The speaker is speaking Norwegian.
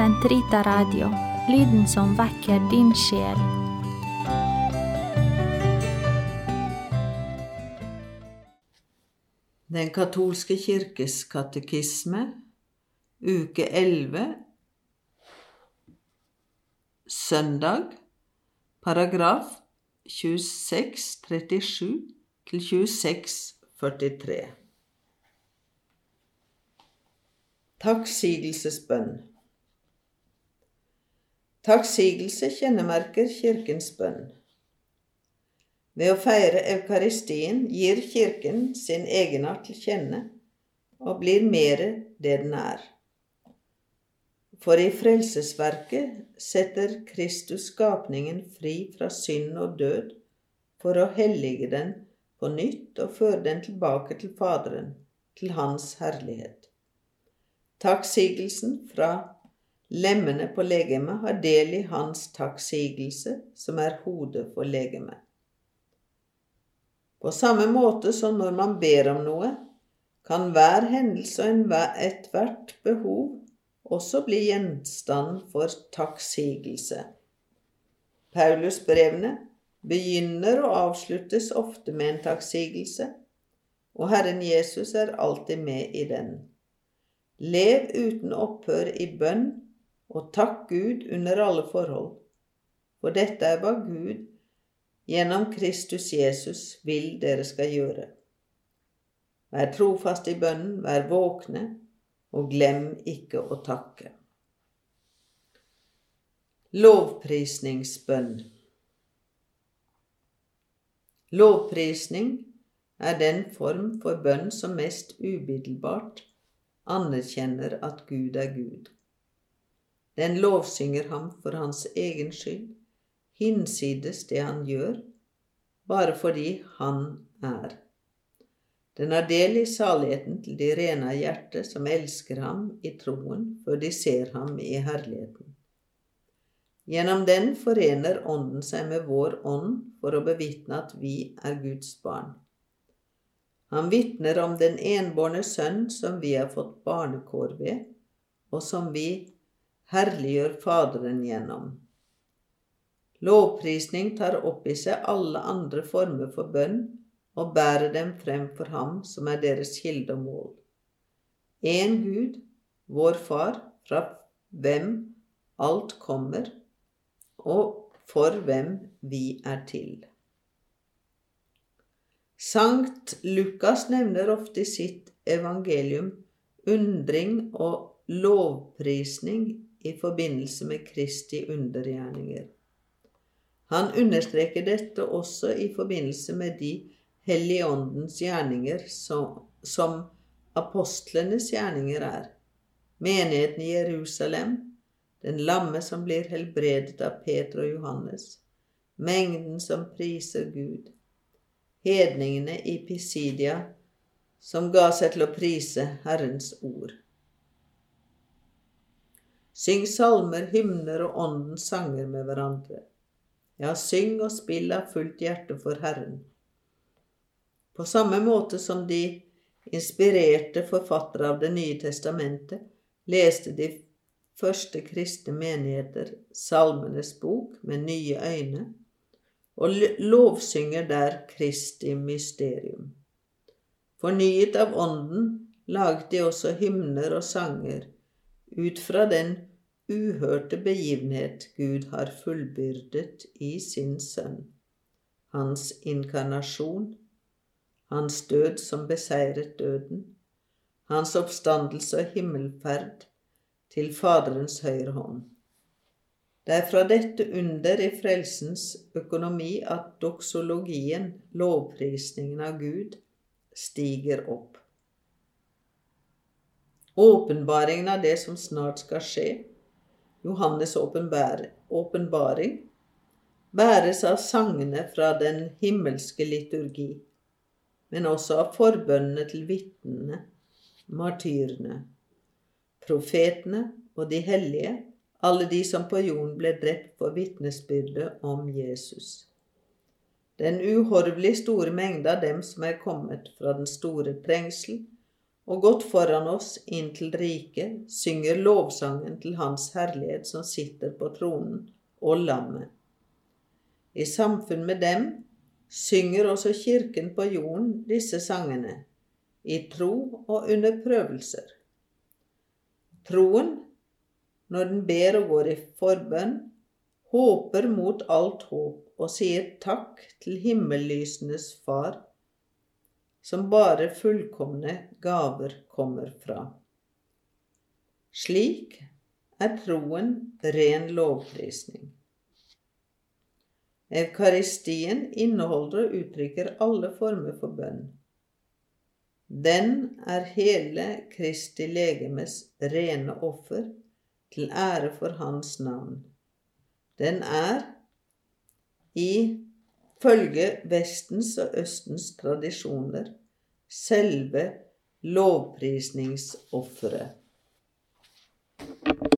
Sentrita Radio, lyden som vekker din sjel. Den katolske kirkes katekisme, uke 11, søndag, paragraf 2637 til 2643. Takksigelsesbønn Takksigelse kjennemerker kirkens bønn. Ved å feire eukaristien gir Kirken sin egenart til kjenne og blir mere det den er. For i frelsesverket setter Kristus skapningen fri fra synd og død for å hellige den på nytt og føre den tilbake til Faderen, til Hans herlighet. Takksigelsen fra lemmene på legemet har del i hans takksigelse, som er hodet for legemet. På samme måte som når man ber om noe, kan hver hendelse og ethvert behov også bli gjenstand for takksigelse. Paulusbrevene begynner og avsluttes ofte med en takksigelse, og Herren Jesus er alltid med i den. Lev uten opphør i bønn, og takk Gud under alle forhold, for dette er hva Gud gjennom Kristus Jesus vil dere skal gjøre. Vær trofast i bønnen, vær våkne, og glem ikke å takke. Lovprisningsbønn Lovprisning er den form for bønn som mest umiddelbart anerkjenner at Gud er Gud. Den lovsynger ham for hans egen skyld, hinsides det han gjør, bare fordi han er. Den har del i saligheten til de rene av hjerte som elsker ham i troen før de ser ham i herligheten. Gjennom den forener Ånden seg med vår ånd for å bevitne at vi er Guds barn. Han vitner om den enbårne sønn som vi har fått barnekår ved, og som vi herliggjør Faderen gjennom. Lovprisning tar opp i seg alle andre former for bønn og bærer dem frem for ham som er deres kilde og mål. En Gud, vår Far, fra hvem alt kommer, og for hvem vi er til. Sankt Lukas nevner ofte i sitt evangelium undring og lovprisning i forbindelse med Kristi undergjerninger. Han understreker dette også i forbindelse med de hellige åndens gjerninger som, som apostlenes gjerninger er. Menigheten i Jerusalem, den lamme som blir helbredet av Peter og Johannes, mengden som priser Gud, hedningene i Pisidia, som ga seg til å prise Herrens ord. Syng salmer, hymner og åndens sanger med hverandre. Ja, syng og spill av fullt hjerte for Herren. På samme måte som de inspirerte forfattere av Det nye testamentet leste de første kristne menigheter Salmenes bok med nye øyne og lovsynger der Kristi mysterium. Fornyet av Ånden laget de også hymner og sanger ut fra den uhørte begivenhet Gud har fullbyrdet i sin Sønn, hans inkarnasjon, hans død som beseiret døden, hans oppstandelse og himmelferd til Faderens høyre hånd. Det er fra dette under i frelsens økonomi at doksologien, lovprisningen av Gud, stiger opp. Åpenbaringen av det som snart skal skje, Johannes' åpenbaring, bæres av sangene fra den himmelske liturgi, men også av forbønnene til vitnene, martyrene, profetene og de hellige alle de som på jorden ble drept for vitnesbyrdet om Jesus. Den uhorvelig store mengde av dem som er kommet fra den store trengsel og gått foran oss inn til riket, synger lovsangen til Hans herlighet som sitter på tronen, og lammet. I samfunn med dem synger også kirken på jorden disse sangene, i tro og under prøvelser. Troen, når den ber og går i forbønn, håper mot alt håp og sier takk til himmellysenes Far, som bare fullkomne gaver kommer fra. Slik er troen ren lovprisning. Eukaristien inneholder og uttrykker alle former for bønn. Den er hele Kristi legemes rene offer til ære for Hans navn. Den er, i følge Vestens og Østens tradisjoner, selve lovprisningsofferet.